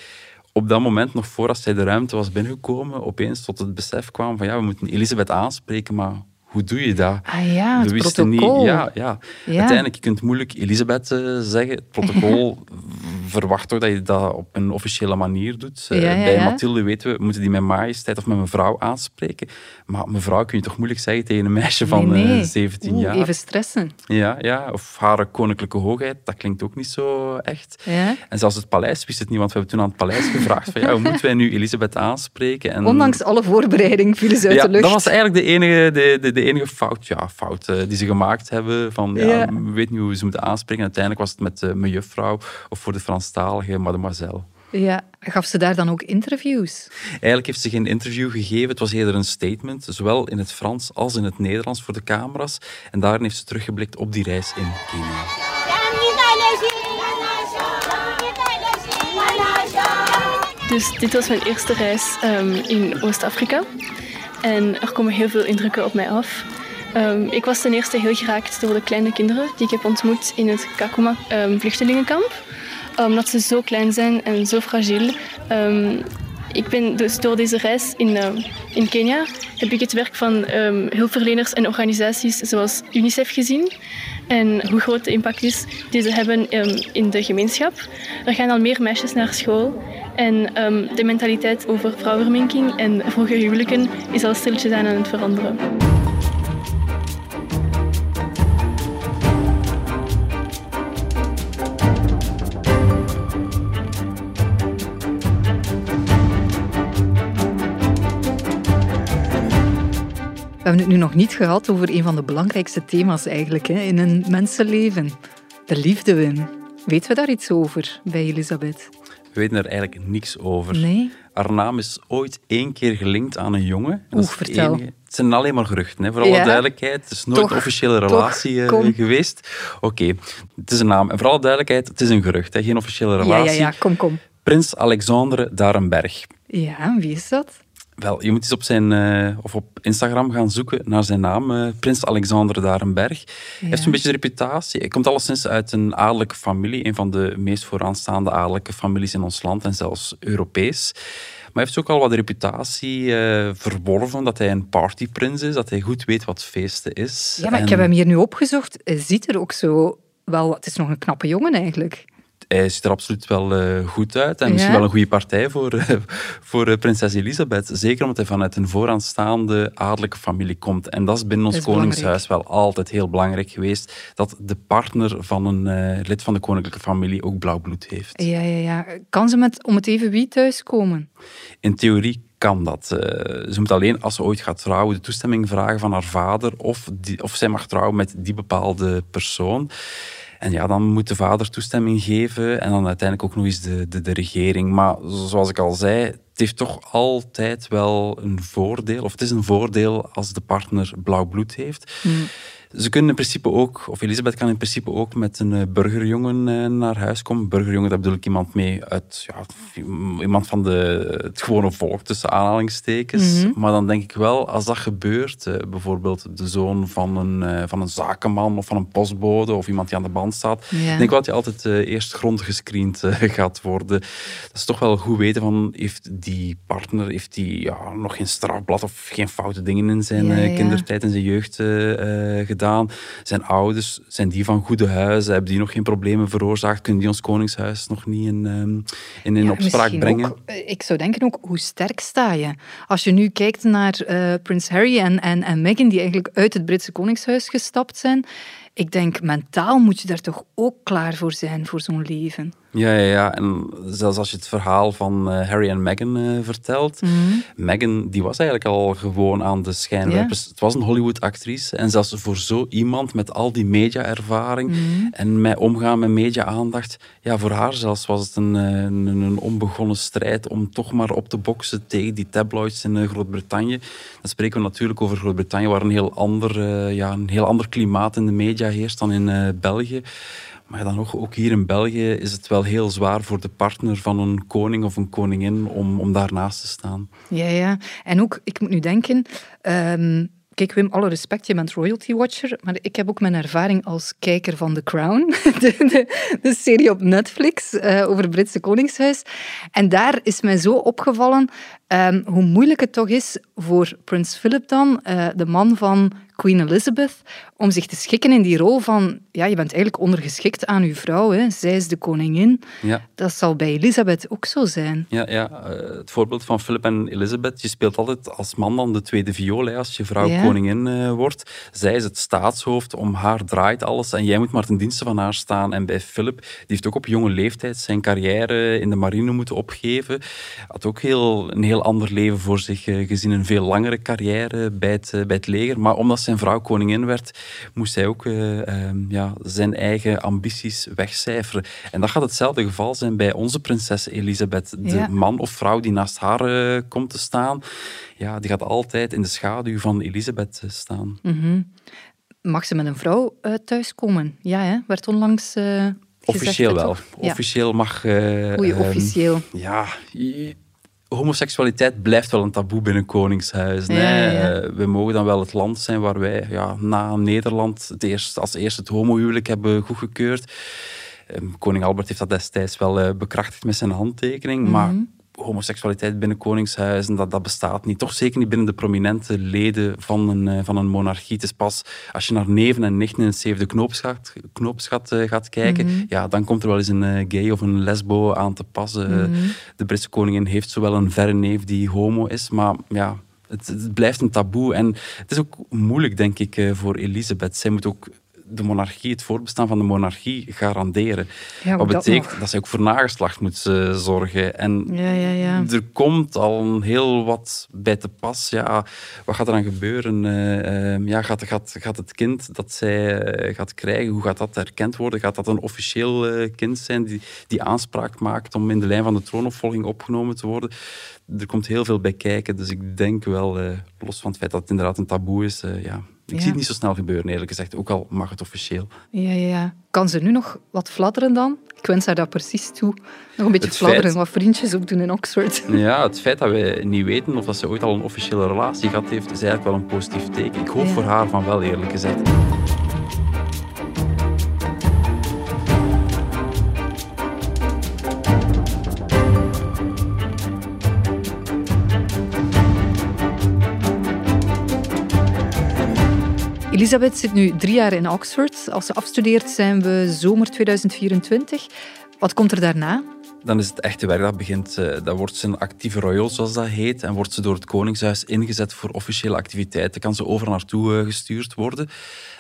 op dat moment, nog voordat zij de ruimte was binnengekomen, opeens tot het besef kwam van ja, we moeten Elisabeth aanspreken, maar hoe doe je dat? Ah ja, het protocol. Niet, ja, ja, ja. Uiteindelijk, je kunt moeilijk Elisabeth uh, zeggen. Het protocol verwacht toch dat je dat op een officiële manier doet. Ja, bij Mathilde weten we, moeten die met majesteit of met mevrouw aanspreken. Maar mevrouw kun je toch moeilijk zeggen tegen een meisje van nee, nee. Uh, 17 Oeh, jaar. Even stressen. Ja, ja, of haar koninklijke hoogheid, dat klinkt ook niet zo echt. En zelfs het paleis wist het niet, want we hebben toen aan het paleis gevraagd van ja, hoe moeten wij nu Elisabeth aanspreken? En... Ondanks alle voorbereiding vielen ze uit de lucht. dat was eigenlijk de enige, de, de, de enige fout, ja, fout uh, die ze gemaakt hebben. Van, ja, Ja. We weten niet hoe ze moeten aanspreken. En uiteindelijk was het met uh, mijn juffrouw of voor de Franstalige mademoiselle. Ja, gaf ze daar dan ook interviews? Eigenlijk heeft ze geen interview gegeven. Het was eerder een statement, zowel in het Frans als in het Nederlands voor de camera's. En daarin heeft ze teruggeblikt op die reis in Kenia. Dus dit was mijn eerste reis um, in Oost-Afrika. En er komen heel veel indrukken op mij af. Um, ik was ten eerste heel geraakt door de kleine kinderen die ik heb ontmoet in het Kakuma um, vluchtelingenkamp. Omdat ze zo klein zijn en zo fragiel. Ik ben dus door deze reis in, uh, in Kenia heb ik het werk van hulpverleners en organisaties zoals UNICEF gezien. En hoe groot de impact is die ze hebben in de gemeenschap. Er gaan al meer meisjes naar school. En um, de mentaliteit over vrouwenverminking en vroege huwelijken is al stiltjes aan aan het veranderen. We hebben het nu nog niet gehad over een van de belangrijkste thema's eigenlijk hè, in een mensenleven. De liefde, Wim. Weten we daar iets over bij Elisabeth? We weten er eigenlijk niks over. Nee? Haar naam is ooit één keer gelinkt aan een jongen. En Oeh, vertel. Enige. Het zijn alleen maar geruchten, hè, voor alle Ja. duidelijkheid. Het is nooit Toch, een officiële relatie eh, geweest. Oké, het is een naam. En voor alle duidelijkheid, het is een gerucht, hè, geen officiële Ja, relatie. ja, ja, kom, kom. Prins Alexandre Darenberg. Ja, wie is dat? Wel, je moet eens op, zijn, eh, of op Instagram gaan zoeken naar zijn naam, eh, Prins Alexander Darenberg. Hij heeft een beetje de reputatie. Hij komt alleszins uit een adellijke familie, een van de meest vooraanstaande adellijke families in ons land en zelfs Europees. Maar hij heeft ook al wat reputatie eh, verworven dat hij een partyprins is, dat hij goed weet wat feesten is. Ja, maar ik heb hem hier nu opgezocht. Hij ziet er ook zo wel... Het is nog een knappe jongen eigenlijk. Hij ziet er absoluut wel uh, goed uit. En misschien wel een goede partij voor, uh, voor uh, prinses Elisabeth. Zeker omdat hij vanuit een vooraanstaande adellijke familie komt. En dat is binnen ons koningshuis wel altijd heel belangrijk geweest. Dat de partner van een lid van de koninklijke familie ook blauw bloed heeft. Ja, ja, ja. Kan ze met, om het even wie thuiskomen? In theorie kan dat. ze moet alleen, als ze ooit gaat trouwen, de toestemming vragen van haar vader of, die, of zij mag trouwen met die bepaalde persoon. En ja, dan moet de vader toestemming geven en dan uiteindelijk ook nog eens de, de, de regering. Maar zoals ik al zei, het heeft toch altijd wel een voordeel, of het is een voordeel als de partner blauw bloed heeft. Mm. Ze kunnen in principe ook, of Elisabeth kan in principe ook met een eh, burgerjongen eh, naar huis komen. Burgerjongen, daar bedoel ik iemand mee uit, ja, iemand van de, het gewone volk, tussen aanhalingstekens. Mhm. Maar dan denk ik wel, als dat gebeurt, eh, bijvoorbeeld de zoon van een, van een zakenman of van een postbode of iemand die aan de band staat, ja. denk ik wel dat je altijd eerst grondig gescreend gaat worden. Dat is toch wel goed weten van, heeft die partner heeft die, ja, nog geen strafblad of geen foute dingen in zijn kindertijd en zijn jeugd gedaan? Zijn ouders, zijn die van goede huizen? Hebben die nog geen problemen veroorzaakt? Kunnen die ons koningshuis nog niet in, um, in, opspraak brengen? Ook, ik zou denken ook, hoe sterk sta je? Als je nu kijkt naar uh, prins Harry en, en, en Meghan, die eigenlijk uit het Britse koningshuis gestapt zijn. Ik denk, mentaal moet je daar toch ook klaar voor zijn, voor zo'n leven. Ja, ja, ja, en zelfs als je het verhaal van uh, Harry en Meghan uh, vertelt. Mm Meghan die was eigenlijk al gewoon aan de schijnwerpers. Het was een Hollywood-actrice. En zelfs voor zo iemand met al die media-ervaring mhm. en met omgaan met media-aandacht. Ja, voor haar zelfs was het een, eh, een, een, onbegonnen strijd om toch maar op te boksen tegen die tabloids in Groot-Brittannië. Dan spreken we natuurlijk over Groot-Brittannië, waar een heel, ander, ja, een heel ander klimaat in de media heerst dan in België. Maar dan nog, ook hier in België is het wel heel zwaar voor de partner van een koning of een koningin om, om daarnaast te staan. Ja, ja. En ook, ik moet nu denken, um, Kijk, Wim, alle respect, je bent royalty watcher, maar ik heb ook mijn ervaring als kijker van The Crown, de, de, serie op Netflix uh, over het Britse Koningshuis. En daar is mij zo opgevallen um, hoe moeilijk het toch is voor prins Philip dan, uh, de man van Queen Elizabeth, om zich te schikken in die rol van, ja, je bent eigenlijk ondergeschikt aan uw vrouw, hè. zij is de koningin. Ja. Dat zal bij Elizabeth ook zo zijn. Ja, ja. Uh, het voorbeeld van Philip en Elizabeth, je speelt altijd als man dan de tweede viool, hè, als je vrouw koningin uh, wordt. Zij is het staatshoofd, om haar draait alles en jij moet maar ten dienste van haar staan. En bij Philip, die heeft ook op jonge leeftijd zijn carrière in de marine moeten opgeven. Had ook heel, een heel ander leven voor zich uh, gezien, een veel langere carrière bij het, bij het leger. Maar omdat zijn vrouw koningin werd, moest hij ook uh, ja, zijn eigen ambities wegcijferen. En dat gaat hetzelfde geval zijn bij onze prinses Elisabeth. De man of vrouw die naast haar uh, komt te staan, ja, die gaat altijd in de schaduw van Elisabeth eh, staan. Mm -hmm. Mag ze met een vrouw uh, thuiskomen? Ja, hè? werd onlangs... Officieel wel. Officieel mag... Uh, Oei, officieel. Um, ja, homoseksualiteit blijft wel een taboe binnen Koningshuizen. Eh, we mogen dan wel het land zijn waar wij ja, na Nederland het eerst, als eerste het homohuwelijk hebben goedgekeurd. Ehm, koning Albert heeft dat destijds wel uh, bekrachtigd met zijn handtekening. Maar mhm homoseksualiteit binnen koningshuizen, dat, dat bestaat niet. Toch zeker niet binnen de prominente leden van een, eh, van een monarchie. Het is pas als je naar neven en nichten in het zevende knoopsgat, knoopsgat uh, gaat kijken, mhm. ja, dan komt er wel eens een uh, gay of een lesbo aan te passen. Mhm. De Britse koningin heeft zowel een verre neef die homo is, maar ja, het, het, blijft een taboe. En het is ook moeilijk, denk ik, voor Elisabeth. Zij moet ook de monarchie, het voortbestaan van de monarchie garanderen. Wat betekent dat, ze ook voor nageslacht moet uh, zorgen. En ja, ja, ja. er komt al heel wat bij te pas. Ja, wat gaat er dan gebeuren? Uh, ja, gaat, gaat, gaat het kind dat zij eh, gaat krijgen, hoe gaat dat erkend worden? Gaat dat een officieel kind zijn die, die aanspraak maakt om in de lijn van de troonopvolging opgenomen te worden? Er komt heel veel bij kijken. Dus ik denk wel, los van het feit dat het inderdaad een taboe is, ja, ik zie het niet zo snel gebeuren, eerlijk gezegd. Ook al mag het officieel. Ja, ja, ja. Kan ze nu nog wat fladderen dan? Ik wens haar dat precies toe. Nog een beetje fladderen, wat vriendjes ook doen in Oxford. Ja, het feit dat wij niet weten of dat ze ooit al een officiële relatie gehad heeft, is eigenlijk wel een positief teken. Ik hoop voor haar van wel, eerlijk gezegd. Elisabeth zit nu drie jaar in Oxford. Als ze afstudeert zijn we zomer 2024. Wat komt er daarna? Dan is het echte werk dat begint. Uh, dan wordt ze een actieve royal, zoals dat heet, en wordt ze door het Koningshuis ingezet voor officiële activiteiten. Kan ze over naartoe uh, gestuurd worden.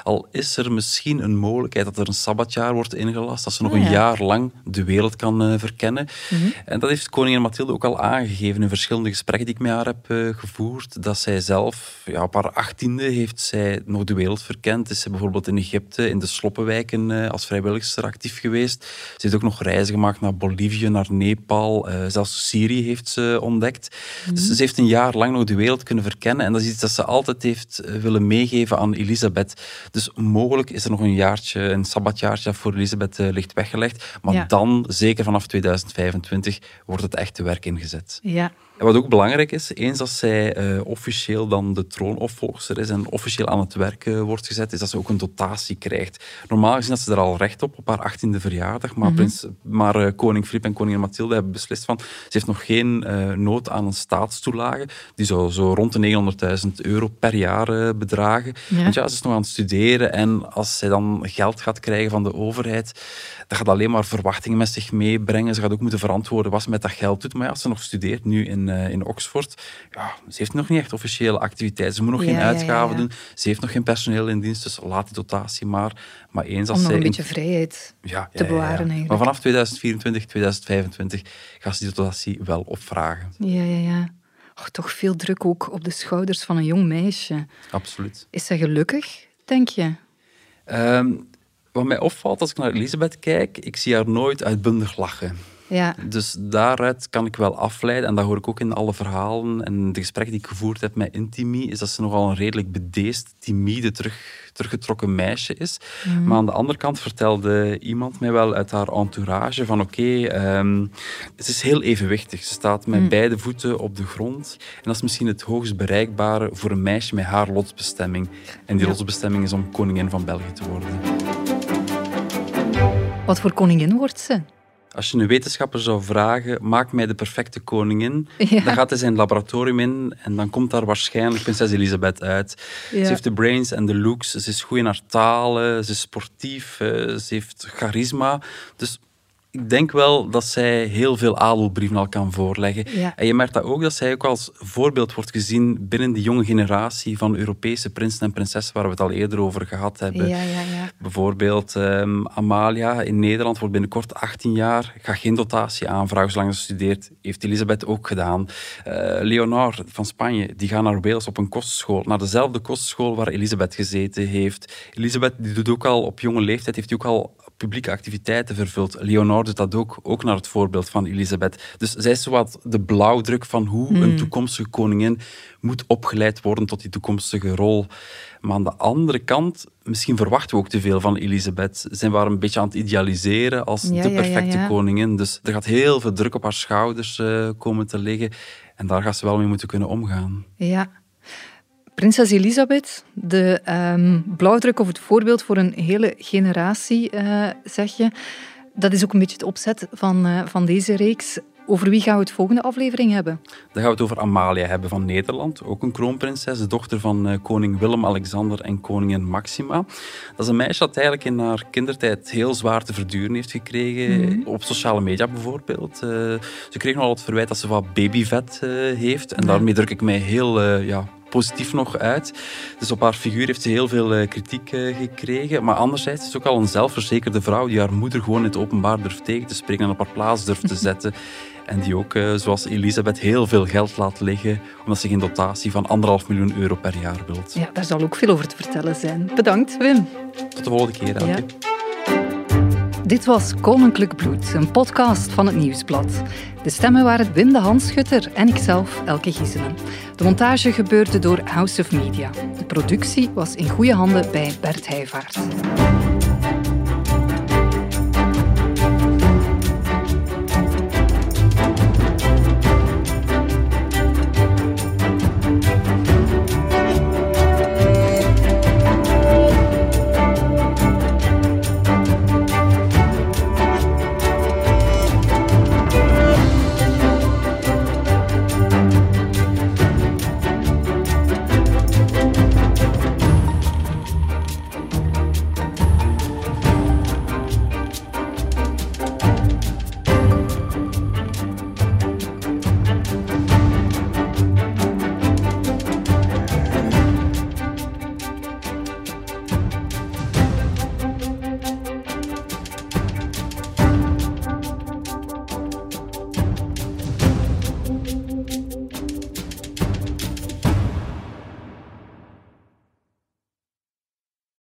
Al is er misschien een mogelijkheid dat er een sabbatjaar wordt ingelast, dat ze nog Ah, een ja. jaar lang de wereld kan eh, verkennen. Mhm. En dat heeft koningin Mathilde ook al aangegeven in verschillende gesprekken die ik met haar heb eh, gevoerd. Dat zij zelf, ja, op haar achttiende, heeft zij nog de wereld verkend. Is ze bijvoorbeeld in Egypte, in de sloppenwijken, eh, als vrijwilligster actief geweest. Ze heeft ook nog reizen gemaakt naar Bolivie, naar Nepal. eh, zelfs Syrië heeft ze ontdekt. Dus ze heeft een jaar lang nog de wereld kunnen verkennen. En dat is iets dat ze altijd heeft eh, willen meegeven aan Elisabeth. Dus mogelijk is er nog een jaartje, een sabbatjaartje dat voor Elisabeth eh, ligt weggelegd. Maar Ja. dan, zeker vanaf 2025, wordt het echte werk ingezet. Ja. En wat ook belangrijk is, eens als zij eh, officieel dan de troonopvolgster is en officieel aan het werk eh, wordt gezet, is dat ze ook een dotatie krijgt. Normaal gezien had ze er al recht op, op haar 18e verjaardag, maar, Mhm. prins, maar eh, koning Filip en koningin Mathilde hebben beslist van, ze heeft nog geen nood aan een staatstoelage. Die zou zo rond de 900.000 euro per jaar bedragen. Ja. Want ja, ze is nog aan het studeren en als zij dan geld gaat krijgen van de overheid, dat gaat alleen maar verwachtingen met zich meebrengen. Ze gaat ook moeten verantwoorden wat ze met dat geld doet. Maar ja, als ze nog studeert nu in, eh, in Oxford, ja, ze heeft nog niet echt officiële activiteiten. Ze moet nog Ja, geen ja, uitgaven ja. doen. Ze heeft nog geen personeel in dienst, dus laat die dotatie maar. Maar eens als Om nog zij een in- beetje vrijheid te bewaren. Maar vanaf 2024, 2025 gaat ze die dotatie wel opvragen. Ja, ja, ja. Och, toch veel druk ook op de schouders van een jong meisje. Absoluut. Is zij gelukkig, denk je? Ehm, wat mij opvalt als ik naar Elisabeth kijk, ik zie haar nooit uitbundig lachen. Ja. Dus daaruit kan ik wel afleiden, en dat hoor ik ook in alle verhalen en de gesprekken die ik gevoerd heb met Intimi, is dat ze nogal een redelijk bedeesd, timide, terug, teruggetrokken meisje is. Mhm. Maar aan de andere kant vertelde iemand mij wel uit haar entourage van oké, ehm, ze is heel evenwichtig. Ze staat met Mhm. beide voeten op de grond. En dat is misschien het hoogst bereikbare voor een meisje met haar lotsbestemming. En die Ja. lotsbestemming is om koningin van België te worden. Wat voor koningin wordt ze? Als je een wetenschapper zou vragen, maak mij de perfecte koningin, Ja. dan gaat hij zijn laboratorium in en dan komt daar waarschijnlijk prinses Elisabeth uit. Ja. Ze heeft de brains en de looks, ze is goed in haar talen, ze is sportief, eh, ze heeft charisma. Dus ik denk wel dat zij heel veel adelbrieven al kan voorleggen. Ja. En je merkt dat ook, dat zij ook als voorbeeld wordt gezien binnen die jonge generatie van Europese prinsen en prinsessen waar we het al eerder over gehad hebben. Ja, ja, ja. Bijvoorbeeld ehm, Amalia in Nederland wordt binnenkort 18 jaar, gaat geen dotatie aanvragen zolang ze studeert. Heeft Elisabeth ook gedaan. Eh, Leonard van Spanje, die gaat naar Wales op een kostschool, naar dezelfde kostschool waar Elisabeth gezeten heeft. Elisabeth die doet ook al op jonge leeftijd, heeft die ook al publieke activiteiten vervuld. Leonard doet dat ook, ook naar het voorbeeld van Elisabeth. Dus zij is zowat de blauwdruk van hoe Hmm. een toekomstige koningin moet opgeleid worden tot die toekomstige rol. Maar aan de andere kant, misschien verwachten we ook te veel van Elisabeth. Zijn we haar een beetje aan het idealiseren als Ja, de ja, perfecte ja. koningin. Dus er gaat heel veel druk op haar schouders eh, komen te liggen. En daar gaat ze wel mee moeten kunnen omgaan. Ja. Prinses Elisabeth, de ehm, blauwdruk of het voorbeeld voor een hele generatie, eh, zeg je. Dat is ook een beetje het opzet van, eh, van deze reeks. Over wie gaan we het volgende aflevering hebben? Dan gaan we het over Amalia hebben van Nederland. Ook een kroonprinses, de dochter van eh, koning Willem-Alexander en koningin Maxima. Dat is een meisje dat eigenlijk in haar kindertijd heel zwaar te verduren heeft gekregen. Mhm. Op sociale media bijvoorbeeld. Ze kreeg nogal het verwijt dat ze wat babyvet heeft. En Ja. daarmee druk ik mij heel... ja, positief nog uit. Dus op haar figuur heeft ze heel veel eh, kritiek eh, gekregen. Maar anderzijds is ze ook al een zelfverzekerde vrouw die haar moeder gewoon in het openbaar durft tegen te spreken en op haar plaats durft te zetten. En die ook, eh, zoals Elisabeth, heel veel geld laat liggen, omdat ze geen dotatie van anderhalf miljoen euro per jaar wilt. Ja, daar zal ook veel over te vertellen zijn. Bedankt, Wim. Tot de volgende keer, Elke. Ja. Dit was Koninklijk Bloed, een podcast van het Nieuwsblad. De stemmen waren Wim de Hanschutter en ikzelf, Elke Gieselen. De montage gebeurde door House of Media. De productie was in goede handen bij Bert Heijvaart.